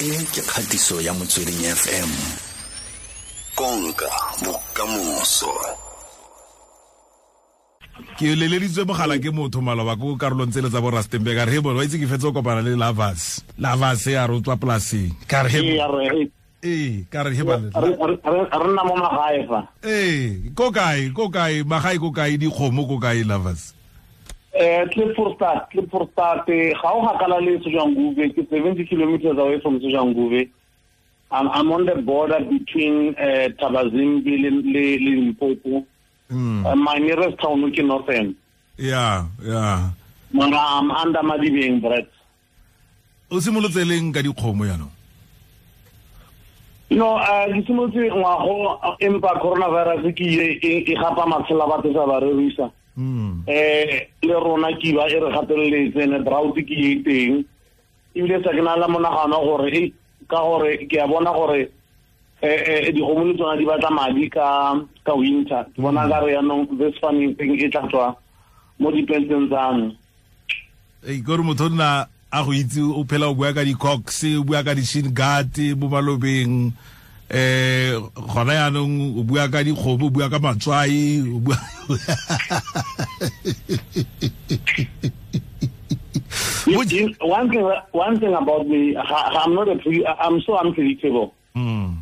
e ke kgatiso ya motsweding fm konka bokamoso. Ke leleditswe mogala ke motho maloba ko karolong tsele tsa bo rustenburg. A re he bone wa itse ke fetse go kopana le lavas lavas ya re o tswa polaseng ka re he ee ka re he re nna mo magae fa. Ee ko kae ko kae magae ko kae dikgomo ko kae lavas Klipvoorstad Klipvoorstad ga o gakala le Soshanguve ke seventy kilometers away from Soshanguve I'm, I'm on the border between uh, Thabazimbi le Limpopo. Mm. Uh, my nearest town ke Northern. ya Mara I'm under Madibeng, Brett. o simolotse leng ka dikgomo yaanong You know, uh, ke simolotse ngwago empa coronavirus ke e gapa matshela batho sa ba rerisa. Mm. eh le rona ke ba e re gateleletse ne drought ke e teng. Ebile sa ke na la monagano gore ka gore ke a bona gore eh eh dikgomo le tsona di batla madi ka ka winter. Ke bona ka re yaanong this farming thing e tla tswa mo dipenseng tsa e gore motho nna a go itse o phela o bua ka di-cox o bua ka di-shingat mo malobeng eh gona yaanong o bua ka dikgomo o bua ka matswai o bua you- one thing one thing about me ha- I'm not a pre- I'm so unpredictable Mm.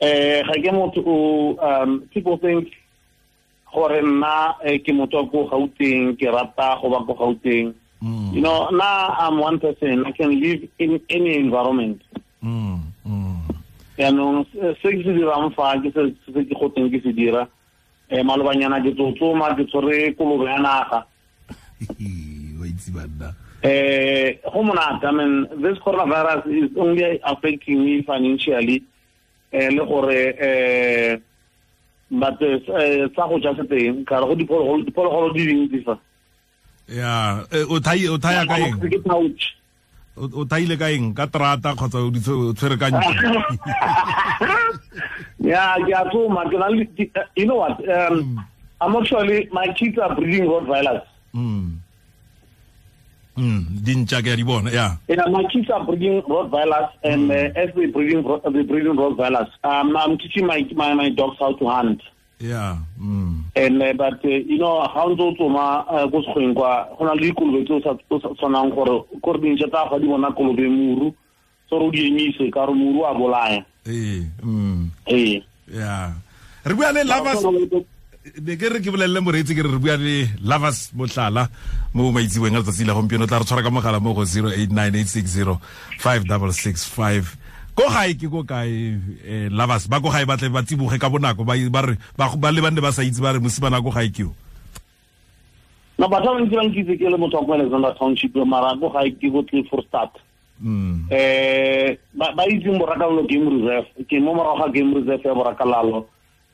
ga ke motho o um people think gore nna eh, ke motho ko gauteng ke rata go ba ko gauteng Mm. you know now i'm one person i can live in any environment Mm. Yaanong se se ke se dirang fa ke se ke goteng ke se dira um malobanyana ke tsotsoma ke tshwere kolobe ya naga. Eh go monata i mean this coronavirus is only affecting me financially um le gore um but eh sa go ja se teng ka re go diphologolo di dintsi fa. Ya eh, o thaya ka eng. O o thaile ka eng ka trata kgotsa o tshwere ka yeah ke a tsoma. Ke na you know what? Um i'm actually my kids are breeding rottweilers Mm. Mm, dintša ke a di bona ya Yeah, my kids are breeding Rottweilers, and uh, as they breeding they breeding Rottweilers, um, I'm teaching my, my my dogs how to hunt. Ya mm. And uh, but uh, you know how ntse o tsoma uh, ko sekgweng kwa go na le dikolobe tse o sa tshwanang gore kore dintšha tsa ga di bona kolobe muru so o di emise ka gore muru a bolaya ee mm. ee ya re bua le lovers ne ke re ke bolelele moreetsi ke re re bua le lavas motlala mo maitsiweng a letsatsi la gompieno o tla re tshwara ka mogala mo go 0898605665 ko gae ke ko kae eh, lovers ba ko gae batle ba tsiboge ka bonako ba re le banne ba sa itse ba re mosimana ko gae ke o na batho ba bantsi ba nkitse ke le motho wa ko alexander township mara ko gae ke ko tle for start. Um ba itseng borakalalo game reserve ke mo morago ga game reserve ya borakalalo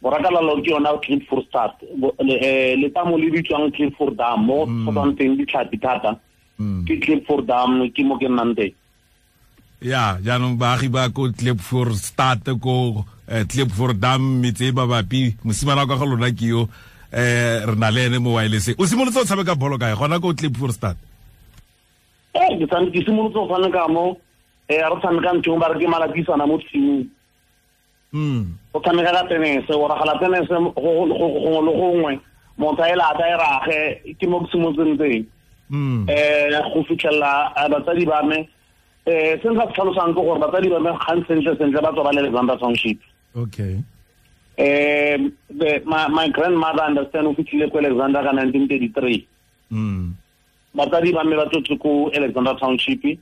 borakalalo ke yona clifford start. Bo- le eh, letamo le bitswang for dam mo go tswang teng ditlhapi thata. Ke clip for dam ke mo ke nnang teng ya jaanong baagi ba ko for start ko eh, for dam metse e mabapi. Mosimana wa kwa ga lona ke yo eh re na le ene mo wilese o simolotse o tshameka bolo kae? Gona ko for start eh ke simolotse go tshameka mo eh re tshameka ntho ba re ke malapisana mo tshimong. Mm. go tshameka ka tenese o ragala tenese gongwe le gongwe. Motho a e lata e rage ke mo ke simotseng teng. Eh go fitlhella eh, batsadi ba me eh se nka se tlhalosang ke gore batsadi ba me gang sentle sentle ba tswa ba le alexander township. Okay. Um the, my, my grandmother understand o fitlhile ko alexander ka 1933 mm. batsadi ba me ba tsotse ko alexander township.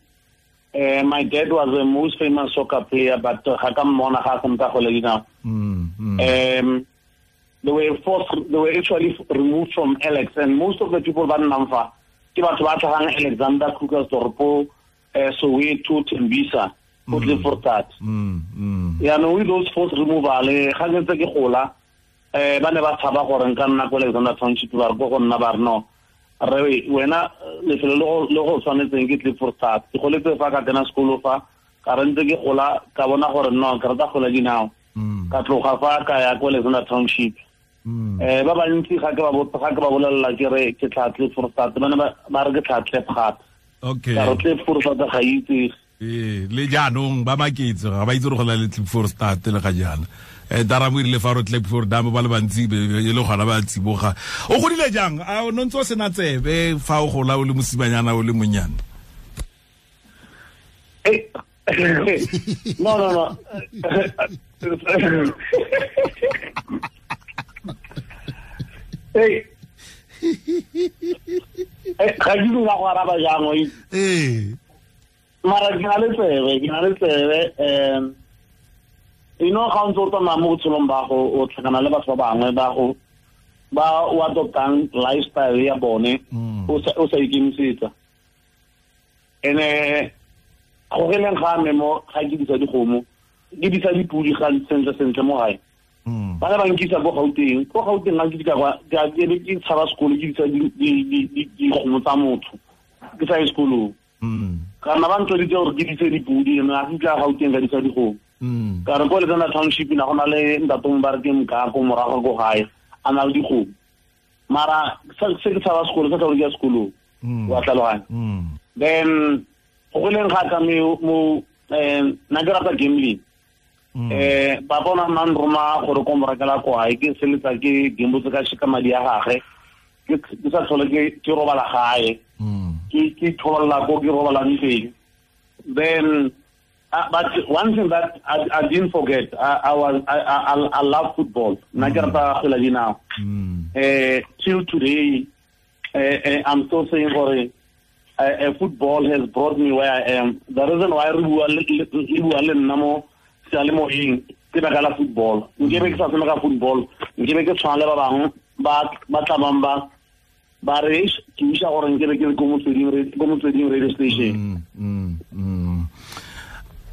Uh, my dad was a most famous soccer player but uh, ga ka mmona ga a sampa go le dinao um they were forced they were actually removed from alex and most of the people ba nnang fa ke batho ba tlhagang alexander krugersdorp uh, soweto tembisa ko cliffordstad Mm. Mm. yaanong with those forced removal ga ntse ke gola um ba ne ba tshaba gore nka nna ko alexander township ba re ko go nna ba re no re wena lefelo le go- go tshwanetseng ke cliffordstad ke goletse fa ka kena sekolo fa ka re ntse ke gola ka bona gore no ke rata gola dinao Mm. ka tloga fa ka ya ko alexander township Mm. eh ba bantsi ga ke ba ke bolelela ke re ke tlhatle forsat ba ne ba re ke tlhatle phat okay. Ka re tle forsat ga itse. Ee le jaanong ba maketse ga ba itse re go na le start le ga jaana. Um daramo erile fa ro tlipfor dam ba le bantsi e le gona ba tsiboga. O godile jang? A o nontse o sena tsebe fa o gola o le mosimanyana o le monyana no, no, no. hey. Ga ke dula go araba jang o ee. Mara ke na le tsebe ke na le tsebe um eno ga o ntse o tsamaya mo botshelong ba go o tlhakana le batho ba bangwe ba go ba o adoptang lifestyle ya bone o sa o sa ikemisetsa. Ene go geleng ga me mo ga ke disa dikgomo ke disa dipudi ga sentle sentle mo gae. Mm. Ba ne ba nkisa ko gauteng ko gauteng ga dika kwa ke tshaba sekolo ke disa di- di- di- di- dikgomo tsa motho ke sa ye sekolong ka kana ba ntsweditse gore ke dise dipudi ga ke tla gauteng ka disa dikgomo Mm. ka re ko letsana township na go na le ntatong ba re ke mokako morago ko gae a na le dikgomo mara se ke tshaba sekolo sa gore ke ya sekolong Mm. wa tlhaloganya Mm. then go goleng ga ka mo um na ke rata gambling Mm. Eh ba bona gore ko morekela ke seletsa ke gembotse ka shika madi gage. Ke sa tlhole ke robala gae. Mm. ke ke thola ko ke robalang teng. Then uh, but one thing that I, I didn't forget I, I was I, I, I love football. Rata kgwele dinao. Mm. uh, till today uh, I'm still saying gore uh, football has brought me where I am. The reason why re bua sealemoyeng ke baka la football. Nkebe ke sa tshameka football. Nkebe ke tshwana le ba bangwe ba tlamang ba ba re ke isa gore nkebe ke le ko motsweding ra- radio station. Mm, mm, mm.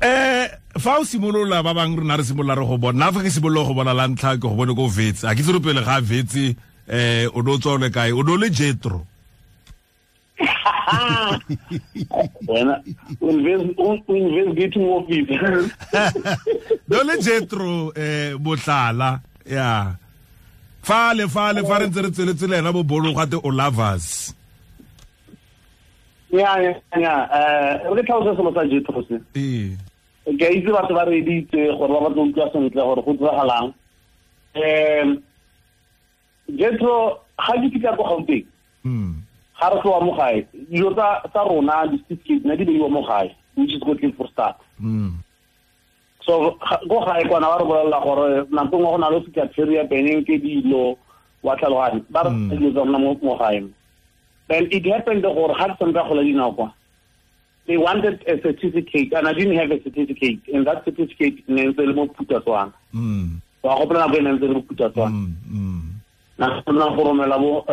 eh fa o simolola ba bangwe rena re simolola re go bona fa ke simolola go bona la ntlha ke go bone ko vetse a ke tsere pele ga vetse eh o do tswa o kae? O do le jetro wena o- o investigating office no le jetro eh botlala ya. Fale fale fa re ntse re tsweletse le ena bo bolo gate o lovers ya ya ya eh re tlhalosa selo sa jetro se. Ee ke itse batho ba re editse gore ba batla utlwa sentle gore go tsagalang um jetro ga ke fitlha ko gauteng mm ga re tloa mo gae. Dilo tsa rona di-certificate ne di beiwa mo gae which is go for start. Mm so ko gae kwana ba re bolelela gore nako ngwe go na le secretariat beneng ke dilo wa tlhalogane ba re Mm. dilo tsa rona mo gae. Then it happened gore ga ke tshameka kgola dinao they wanted a certificate and I didn't have a certificate. And that certificate ne ntse le mo phutatswana mm wa gopola nako e ne ntse le mo phutatswana mm na na go romela bo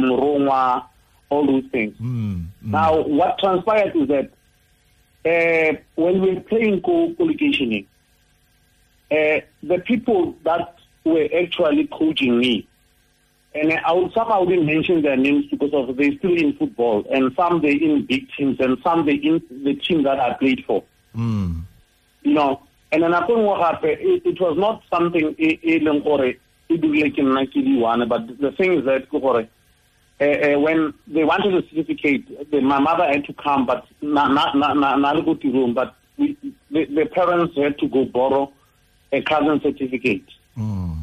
morongwa all those things. Mm mm. now what transpired is that uh, when we were playing co collocationing uh, the people that were actually coaching me and I would somehow didn't mention their names because of they're still in football and some they in big teams and some they in the team that I played for. Mm. You know and then nako nngwe gape it, it was not something leng gore dirile ke nna ke di one but the thing is that uh, uh, when they wanted a certificate the, my mother had to come but not na na na na le go tirong but we, the, the parents had to go borrow a cousin certificate. Mm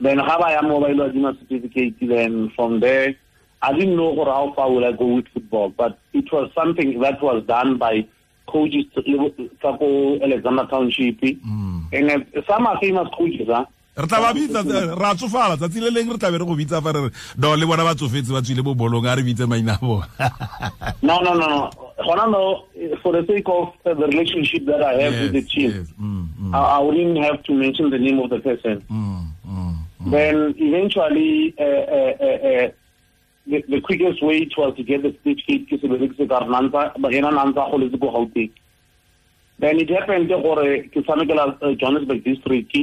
then ga ba ya mo ba ile certificate then from there I didn't know how far will I go with football but it was something that was done by coaches Alexander Township. Mm and uh, some are famous coaches huh re tla ba bitsa ra tsofala tsatsi le leng re tla be re go bitsa fa re re no le bona ba tsofetse ba tswile bo bolong a re bitse maina a bona. No no no gona no for the sake of the relationship that I have with the team yes. Mm, mm, I, I wouldn't have to mention the name of the person. Mm, mm, mm. then eventually uh, uh, uh, uh, the, the quickest way it was to get the certificate ke se ka re nantsa ena nantsa go letse ko gauteng. Then it happened gore ke tshamekela uh, johannesburg district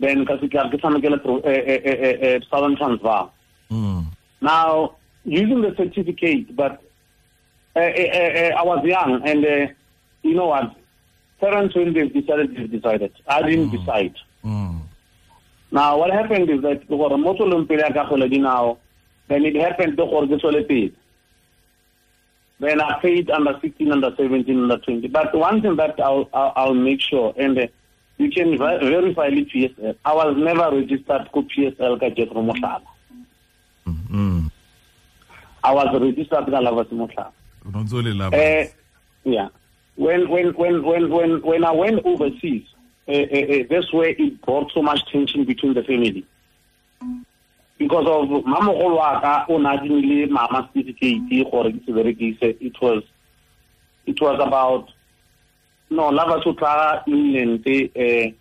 then ka se ka ke tshamekela Pro- uh, uh, uh, uh, southern transvaal. Mm, now using the certificate but uh, uh, uh, i was young and uh, you know what? Parents when they've decided they've decided. I didn't decide. Mm, now what happened is that gore mo tsweleng pele ya ka kgwele dinao then it happened ke tswele pele. Then I paid under 16, under 17, under 20. But one thing that I'll, I'll, I'll make sure, and uh, you can ver- verify the PSL, I was never registered to PSL ka Jethro Mohlala. mm I was registered ka Lavas Mohlala. o ne o ntse le lava Uh, yeah. When, when, when, when, when, when I went overseas, uh, uh, uh, that's where it brought so much tension between the family. Because of mamogolo wa ka o na adimile mama certificate gore ke se berekise it was it was about no tla England eh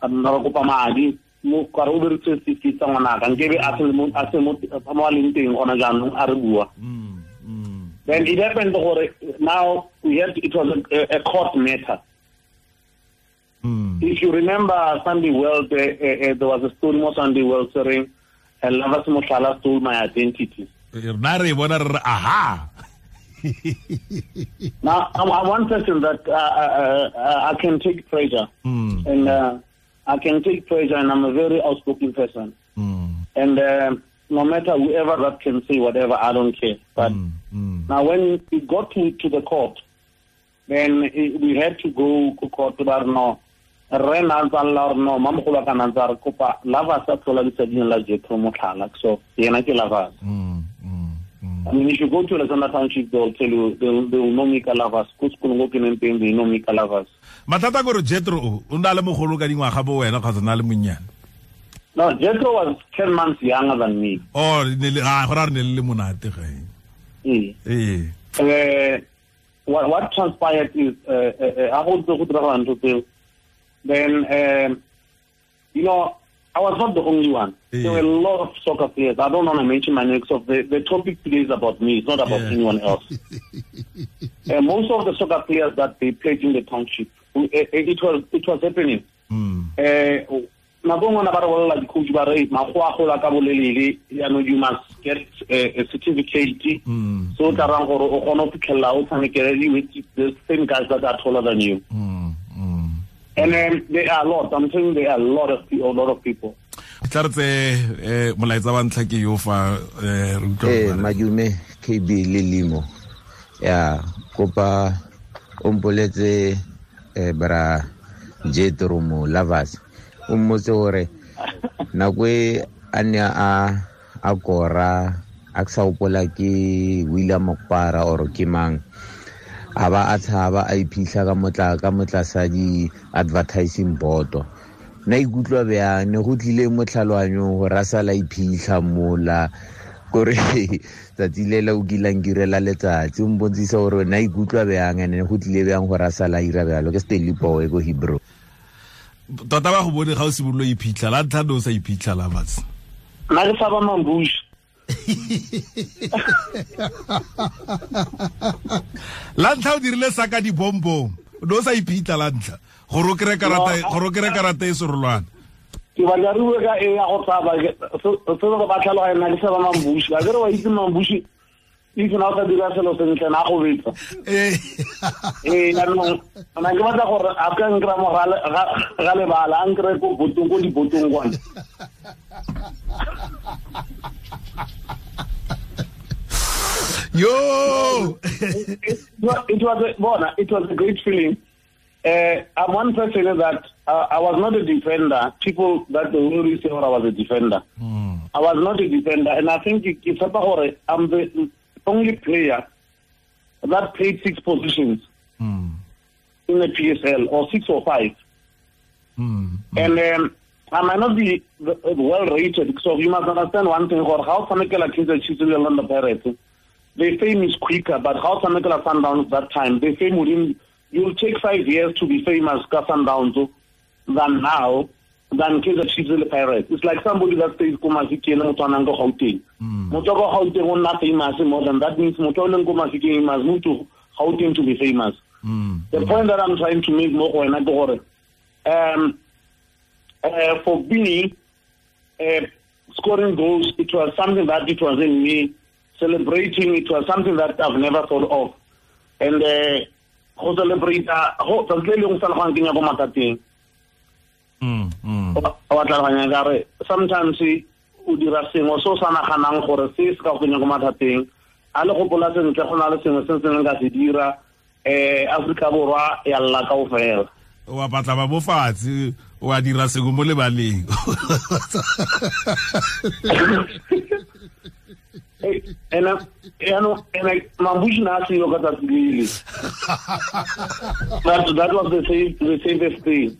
a nna ba kopa madi mo ka re o berekise certificate tsa ngwana ka nkebe a se mo a mo mo leng teng gona jaanong a re bua then it happened gore now we had it was a, a court matter mm. if you remember Sunday World, uh, uh, uh, there was a story more Sunday World saying, Lavas Moshala stole my identity. aha Now, I'm, I'm one person that uh, uh, uh, I can take pressure, Mm, and uh, I can take pressure, and I'm a very outspoken person. mm, And uh, no matter whoever that can say whatever, I don't care. But mm, now, when it got to, to the court, then it, we had to go to court to no. re na ntse lla gore no mamogolo a ka na ntse a re kopa lavas a tlhola lesading la Jethro motlhala so yena ke lavas mm, mm. I mean, if you go to Alexander Township, they'll tell you, they'll, they'll know me neng teng, they know me calavas. mathata kore jetro o na le mogolo ka dingwaga bo wena kgotsa na le monnyane No, Jethro was 10 months younger than me. Oh, ne le- ah, gore ne le le monate ge Eh. ee Uh, what, what transpired is, uh, uh, uh, I hold the Hudrahan to tell. Then, um, you know, I was not the only one. There were a lot of soccer players. I don't want to mention my name, so the, the topic today is about me. It's not about Yeah. anyone else. uh, most of the soccer players that they played in the township, uh, it was it was happening. Mm, eh a yaanong you must get eh, a certificate mm, so o tla rang gore o kgone go fitlhelela o tshamekele with the same guys that are taller than you mm. And then there are a lot. I'm saying there are a lot of a lot of people. Tla re tse um molaetsa wa ntlha ke yo fa eh, utlwa eh madume kb le limo. Ya kopa o mpoletse eh bra jetro mo lavas o mmotse gore nako e a ne a a kora a ke sa gopola ke william mokpara or ke mang. A ba a tshaba a iphitlha ka motla ka motlasa di-advertising boto. Na ikutlwa bjang? Ne go tlile motlhalwanyo gore a sala iphitlha mola. Kore tsatsi le la o kilang kirela letsatsi o mbontsisa gore na ikutlwa bjang? Ande go tlile bjang gore a sala ira bjalo? Ke stelipoe ko hebrew. Tota ba go bone ga o simololo iphitlha la ntlha ne o sa iphitlha la batse nna ke sa ba mambush la ntlha o dirile sa ka dibombong ne o sa iphitlha la ntlha. Gore o karata o kry karata e serolwana ke batla re bue ka e ya go tsaba se ba tlhaloganya le sa ba mambushi. A kere wa itse mambush if na o tla dira selo sentle na go betsa ee ee yaanong na ke batla gore a ka nkry-a mo ga- lebala a nkry ko botong ko dibotong kwane yo it, was a, bona, it was a great feeling. Uh, I'm one person that uh, I was not a defender. People that always say, "Oh, I was a defender." I was not a defender, and I think it- it's about I'm the only player that played six positions Mm, in the PSL, or six or five. mm, And um, I might not be uh, well rated, so you must understand one thing: or how Samekela Kaizer Chiefs and the Orlando Pirates, their fame is quicker, but how Samekela Sundowns that time, their fame within you'll take five years to be famous, Sundowns, than now, than Kaizer Chiefs the Pirates. It's like somebody that stays Kumafiki and Motanango Gauteng. Motoko Gauteng will not famous more than that means Motolen Kumafiki must move to Gauteng to be famous. mm, The point that I'm trying to make more when I go um, uh, for me, uh, scoring goals, it was something that it was in me. Celebrating, it was something that I've never thought of. And uh, go celebrate, uh, go tsatsi le leng sa le go mathateng. Mm, mm. wa ka kare sometimes o dira sengwe se o sa naganang gore se se ka go kenya ko mathateng a le gopola sentle go na le sengwe se se ka se dira um aforika borwa ya lla kao fela wa batla ba mo fatshe wa dira sengwe mo lebaleng. Mambushi na a seyo ka tsatsi lele that, was the safest thing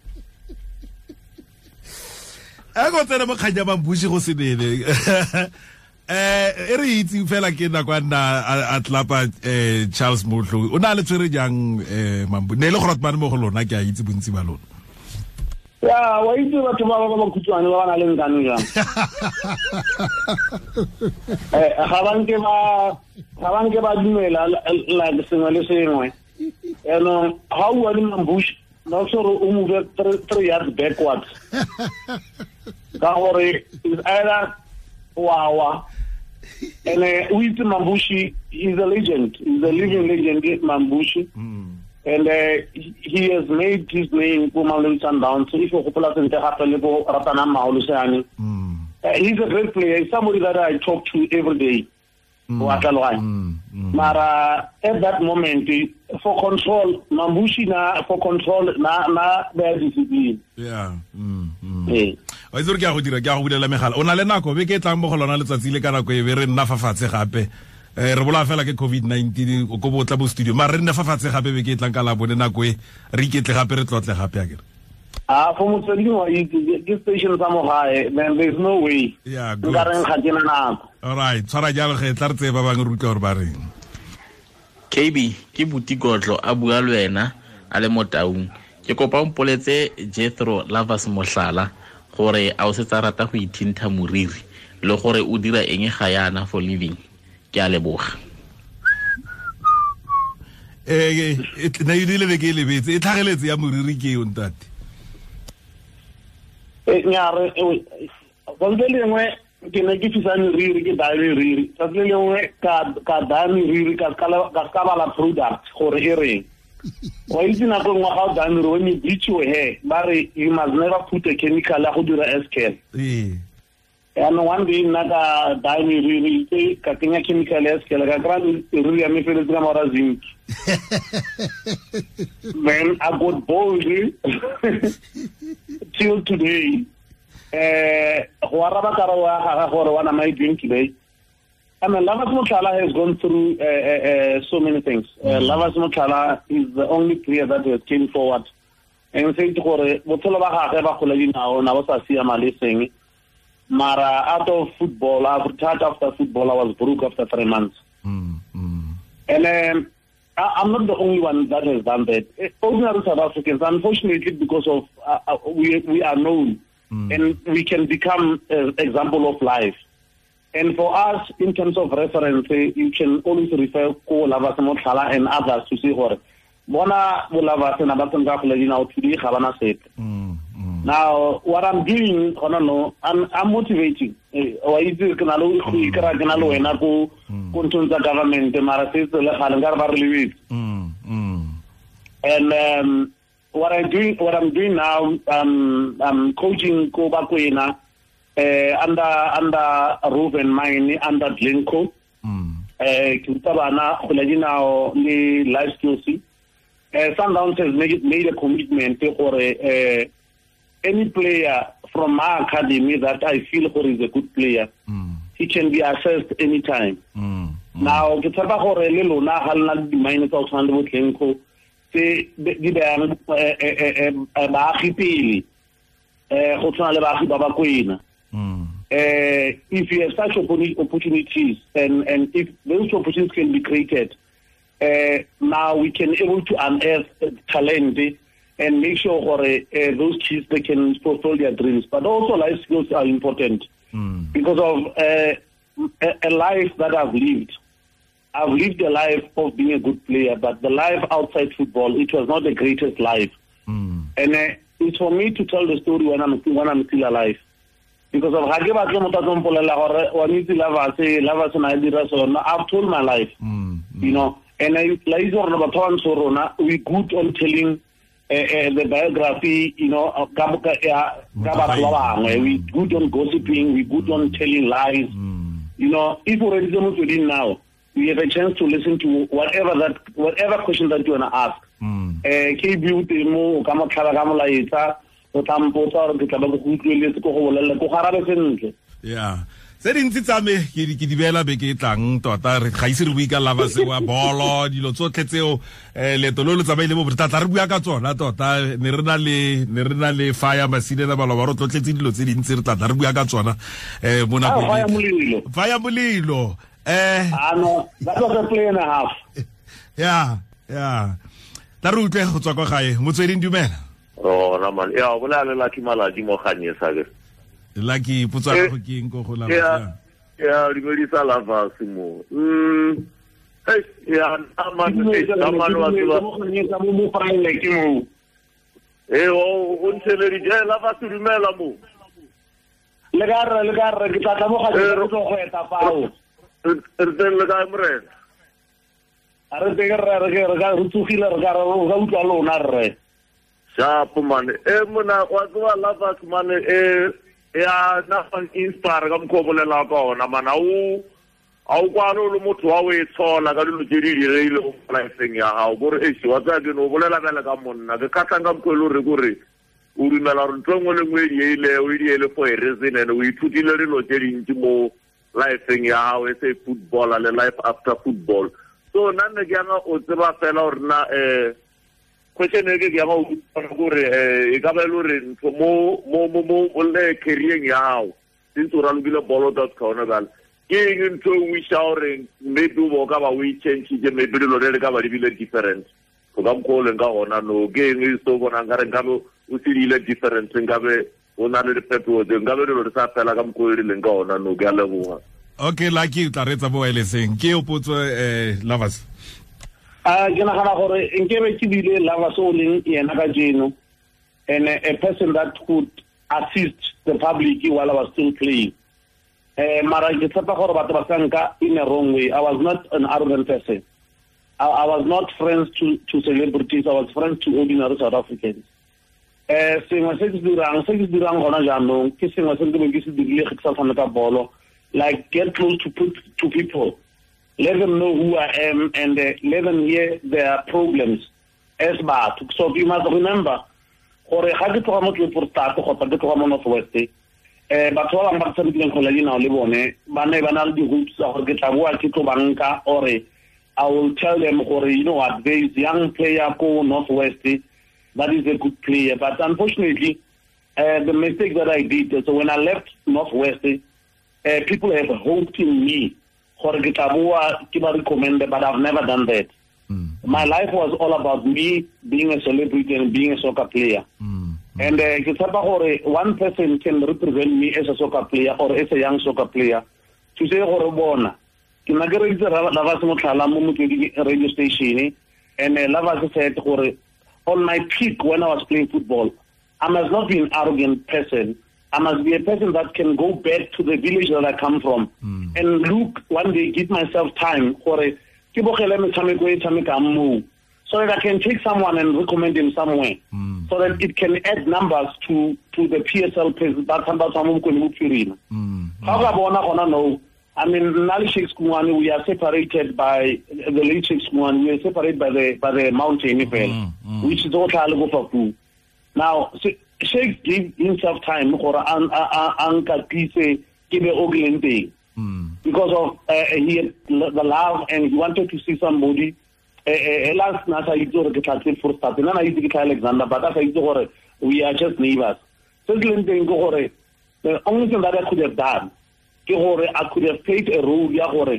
a go tsena mo khanya ya bushi go se nene. Eh e re itse fela ke na kwa nna a tlapa um charles Mohlo o na le tswere jang um mambu ne e le gore batho ba mo go lona ke a itse bontsi ba lona. Ya wa itse batho ba ba ba bakhutshwane ba bana le nkano jang. Eh, ga ba nke ba ga ba nke ba dumela like sengwe le sengwe. Eno ha o wa le mambushi na sore o move three- three yards backwards ka gore is either wawa and uh, itse mambushi is a legend. Is a living legend mambushi. And uh, he has made his name ko Mamelodi Sundowns if o gopola sentle gape le bo ratana magoloseane uh, he's a great player. He's somebody that I talk to every day. Wa tlaloganya mara at that moment for control mambushi na for control na na their discipline. Yeah. Mm, mm. eh wa itse gore ke a go dira ke a go bulela megala. O na le nako be ke e tlang mo go lona letsatsi le ka nako e be re nna fa fatshe gape. Um re bola fela ke covid-19 ko bo tla bo studio. Mare re nne fa fatshe gape be ke e tlang ka labone nako e re iketle gape re tlotle gape akere. Ah for motsweding wa itse ke station sa mo then there's no way. Nka reng ga ke na nako? Alright tshwara jalo ge tla re tseye ba bangwe re utlwa gore ba reng. Kb ke butikotlo a bua le wena a le mo taung. Ke kopa mpoletse jethro lovers mohlala gore a o setsa rata go ithinta moriri le gore o dira eng ga yana for living? Ke a leboga. Eh na e dile be ke e lebetse e tlhageletse ya moriri ke yo ntate. Nyare tsatsi le lengwe ke ne ke fisa meriri ke dae meriri tsatsi le lengwe ka ka daya meriri ka ska- ka bala product gore e reng wa itse nako ngwa ga o danere bleach your hair ba re you must never put a chemical ya go dira escal ee yaanong one day nna ka daya meriri itse ka kenya chemical ya scan ka kry ruri ya me feletse ka mora zinc then I got bold till today. um go araba kare wa gaga gore doing today? I mean, Lavas Mohlala has gone through uh, uh, uh, so many things. Uh, Lavas Mohlala is the only player that has came forward. And say to gore botshelo ba gagwe ba kgola dinao na bo sa siama le seng. Mara out of football, I've retired after football. I was broke after three months. Mm, mm. And um, I, I'm not the only one that has done that. Ordinary South Africans, unfortunately, because of uh, uh, we we are known and we can become an example of life. And for us, in terms of reference, you can always refer to Lavas Mothala and others to see what bona Lavas and Abasan Gafla, you know, today, Havana said." Mm, mm. Now, what I'm doing, I don't know, I'm, I'm motivating. Eh, wa itse ke na le go ikra ke na le wena ko ko tsa government mara se se le gale nka re ba re lebetse and um, what I'm doing, what I'm doing now, um, I'm coaching ko Bakwena, uh, under under Ruben Mine, under Glencore. Mm. Eh, ke ruta bana go dinao le life skills. Uh, Sundowns has made, made a commitment gore uh, any player from my academy that I feel gore is a good player, Mm. he can be assessed anytime. Mm. now ke tshepa gore le lona ga lena le di-mine tsa go tshwana le botlenko tse di beyang baagi pele um go tshwana le baagi ba ba kwena Mm. uh, if you have such opportunities and, and if those opportunities can be created, uh, now we can able to unearth uh, talent and make sure uh, uh, those kids they can fulfill their dreams. But also life skills are important Mm. because of uh, a, a life that I've lived. I've lived a life of being a good player, but the life outside football, it was not the greatest life. Mm. And uh, it's for me to tell the story when I'm when I'm still alive. Because of ga ke batle motho a tlo mpolelela gore wa itse Lavas Lavas na e dira sona. I've told my life, Mm. you know. And I la itse gore batho ba ntsho rona we good on telling uh, uh, the biography, you know, uh, ka ka ya ka batho ba bangwe. We good on gossiping, we good on telling lies. Mm. You know, if already the motsweding now, we have a chance to listen to whatever that whatever question that you want to ask Mm. eh KB o teng mo o ka mo tlhala ka molaetsa o tla mpotsa gore ke tla ba go utlweletse ko go bolelela ko garabe sentle. Ya. Tse dintsi tsa me ke di- beela beke e tlang tota re ga ise re bue ka lava se wa bolo dilo tsotlhe tseo um leeto lo lo tsamaile mo botata tla re bua ka tsona tota ne re na le ne re na le faya masinela baloba re tlotletse dilo tse dintsi re tlatla re bua ka tsona um mo ah nakong faya e- molelo um ya ya. Tla re utlwe go tswa kwa gae motsweding dumela gona man ya o bolaya le lucky maladi mo ganye sabe lucky putsa eh, go mm. ke go gola ya ya di go di sala fa simo mm eh ya ama ne ama no aswa eh o o ntse le di jela fa surumela mo. Le ka re le ka re ke tla mo ga eh, go go eta fao. re teng le ka mrena a re teng re re re re tsogile re ka re ga utlwa lona rre sharp mane e mona wa tseba lavas mane e ya na inspire ka mkhobolela ka ona man a o kwane o le motho wa o e tshola ka dilo tse di direile mo lifeng ya gago kore ese wa tsaya keno o bolela bele ka monna. Ke kgatlhang ka mokgwele ore kore o dumela gore ntho e nngwe le nngwe e dieile o e diele for a reason o ithutile dilo tse dintsi mo lifeng ya gago e se football le life after football. So nna nne ke yanga o tseba fela gore na um question e ke ke yama o utlwana kore um e ka ba e le gore ntho mo le careering ya gago since o ralokile bolo dot kaone kale ke eng ntho o wisha gore maybe o bo ka ba o e changile maybe dilo le le ka ba di bile different? Go ka mokgwa o leng ka gona no. Ke eng e se o bonang kare nkabe o se diile different nkabe o na le diphetogo tse nkabe dilo re sa fela ka mokgwa o e rileng ka gona no. Ke a leboga okay lucky o tla reetsa mo wirelesseng ke o potso um lovers a ke nagana gore nkebe ke bile lovers o leng yena ka jeno and a, person that could assist the public while I was still playing. Uh, mara ke tshepa gore batho ba sa nka in a wrong way. I was not an arrogant person. I, I was not friends to, to celebrities. I was friends to ordinary South Africans. Eh sengwe se ke dirang se ke dirang gona jaanong ke sengwe se ke beng ke se dirile ge ke sa tshameka bolo like get close to put, to people let them know who I am and uh, let them hear their problems as bad. so you must remember gore ga ke tloga mo tleportate kgotsa ke tloga mo north west eh batho ba bangwe ba tshamekileng kgwele dinao le bone ba ne ba na le di-hopes tsa gore ke tla boa ke tlo banka ore i will tell them gore you know what there is young player ko north west that is a good player but unfortunately uh, the mistake that i did so when i left north west uh, people have hoped in me gore ke tla boa ke ba recommende but i've never done that. My life was all about me being a celebrity and being a soccer player. And uh, ke tshepa gore one person can represent me as a soccer player or as a young soccer player. Say gore bona. Ke na ke reditse lavas motlhala mo motswedi radio station and uh, lavas said gore on my peak when i was playing football i must not be an arrogant person i must be a person that can go back to the village that i come from. Hmm. And look one day give myself time. Gore ke bogele metshameko tshamekang moo. So that I can take someone and recommend him somewhere, hmm. so that it can add numbers to to the PSL page. That's about someone can How about no? I mean, Nali Sheikh's Kumani, we are separated by the late Kumani, we are separated by the by the mountain, mm, which is all Talagofaku. Now, Sheikh gave himself time for Anka Pise, give a Oglen because of uh, he had the love and he wanted to see somebody elas na sa itse gore ke for start nna na itse ke tla alexander but a sa itse gore we are just neighbors se ke leng teng ke gore the only thing that i could have done ke gore i could have played a role ya gore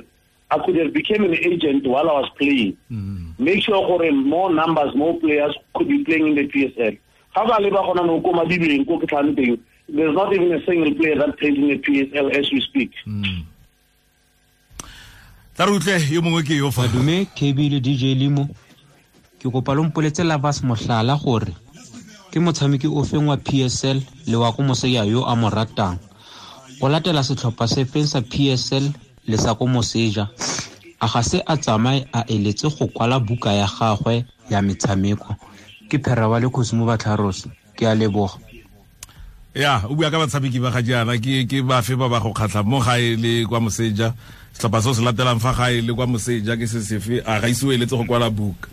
I could have become an agent while I was playing. Mm. Make sure gore more numbers, more players could be playing in the PSL. There's not even a single player that plays in the PSL as we speak. Mm. tla re utlwe yo mongwe ke yo fa dume kb le dj limo ke kopa lo mpoletse lavas mohlala gore ke motshameki o feng wa psl le wa ko moseja yo a mo ratang o latela setlhopha se feng sa psl le sa ko moseja a ga se a tsamaye a eletse go kwala buka ya gagwe ya metshameko ke phera wa le kgosi mo batlharosi ke a leboga. Ya o bua ka batshameki ba ga jaana ke ke bafe ba ba go kgatlha mo gae le kwa moseja. Setlhopha se o se latelang fa gae le kwa moseja ke se sefe? A ga ise o eletse go kwala buka.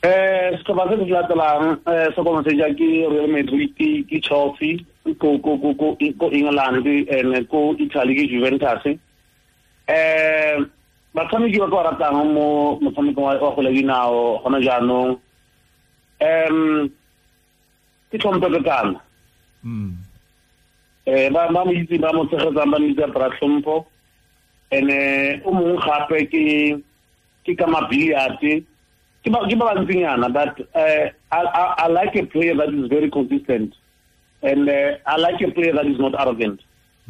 Um setlhopha se se se latelang um se kwa moseja ke real madrid ke chelsea ko england and ko italy ke juventus. Um batshameki ba ke ba ratang mo motshamekong wa go le dinao gona jaanong um ke tlhomphe ke kana Mm. eh ba ba mo itse ba mo tshegetsang ba mo itse bra tlhompho ene o mongwe gape ke ke ka mabilliard. Ke ba ke ba bantsinyana but uh, I, I, I like a player that is very consistent. And uh, I like a player that is not arrogant.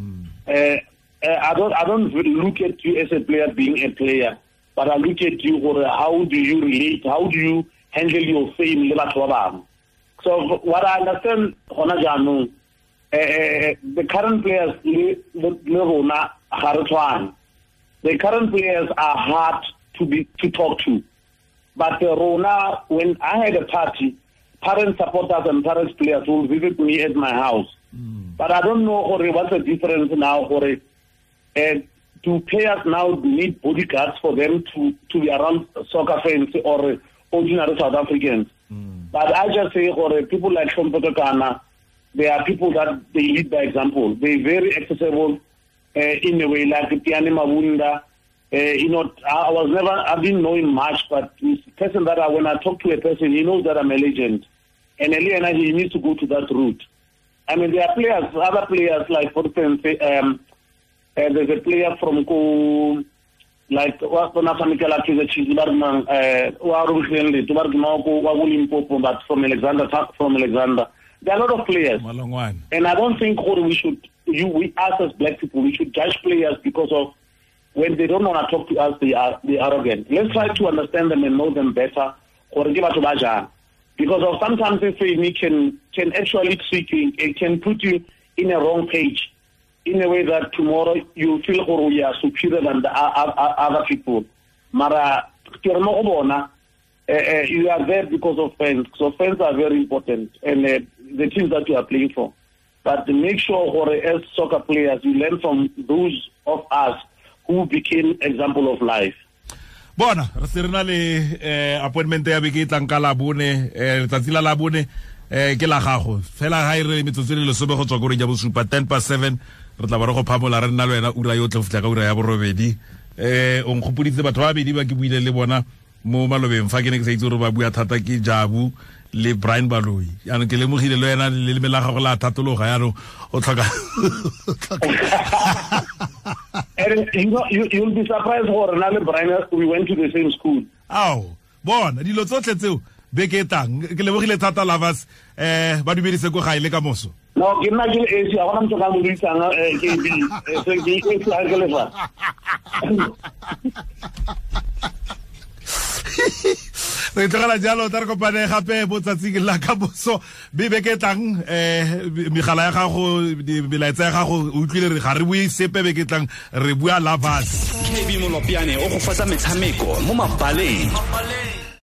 Mm. uh, uh, I don't I don't look at you as a player being a player, but I look at you for how do you relate, how do you handle your fame le batho ba bangwe. So what I understand hona jaanong uh, the current players le rona ga re tshwane. The current players are hard to be to talk to. But uh, Rona, when I had a party, parent supporters and parents players will visit me at my house. But I don't know Jorge, what's the difference now, Jorge. Uh, do players now need bodyguards for them to, to be around soccer fans or ordinary South Africans? But I just say, Jorge, people like Hlompho Kekana, they are people that they lead by example. They're very accessible uh, in a way, like Tiyani Mabunda. Uh, you know, I, I was never, I didn't know him much, but a person that I, when I talk to a person, he knows that I'm a legend. And Eliana, he needs to go to that route. I mean, there are players, other players, like, for instance, um, uh, there's a player from Ko, like, wa kona tshamekela Kaizer Chiefs, ba re mang, eh, wa Ruben Leto, ba re ke mang ko- wa ko Limpopo, but from Alexander, from Alexander. There are a lot of players. malongwane And I don't think we should, you, we us as black people, we should judge players because of when they don't want to talk to us, they are they are arrogant. Let's try to understand them and know them better. Jorge, ke batho ba jang. Because of sometimes this fame can can actually trick you, it can put you in a wrong page, in a way that tomorrow you feel Jorge, you are superior than the other people. Mara, uh, uh, you are there because of fans. So fans are very important, and uh, the teams that you are playing for. But make sure, or as soccer players, you learn from those of us who became example of life. bona re eh, appointment ya beke e tlang ka eh, la eh, ke la gago. Fela ga e re metsotso le lesome go tswa ko reng ya bosupa ten past seven re tla ba re go phamola re nna le wena ura yotlhe go fitlha ka ura ya borobedi. Eh o nkgopoditse batho ba babedi ba ke buile le bona mo malobeng. Fa ke ne ke sa itse gore ba bua thata ke jabu le brian baloyi. Yaanong ke lemogile le wena le leme la gago la thatologa yaanong o tlhoka And you know, you, you'll be surprised, or Nale Brian, we went to the same school. ao bona dilo tsotlhe tseo beke e tang ke lebogile thata lavas eh ba dumedise ko gae le ka moso No, ke nna ke le esi, a gona motho ka mo bitsang eh. Eh, ke esi ha ke le fa. re tlogela jalo tla re kopane gape mo tsatsing la ka boso be beke e tlang um megala ya gago di- melaetsa ya gago o utlwile re ga re bue sepe beke e tlang re bua lavas kb molopiane o go fatsa metshameko mo mabaleng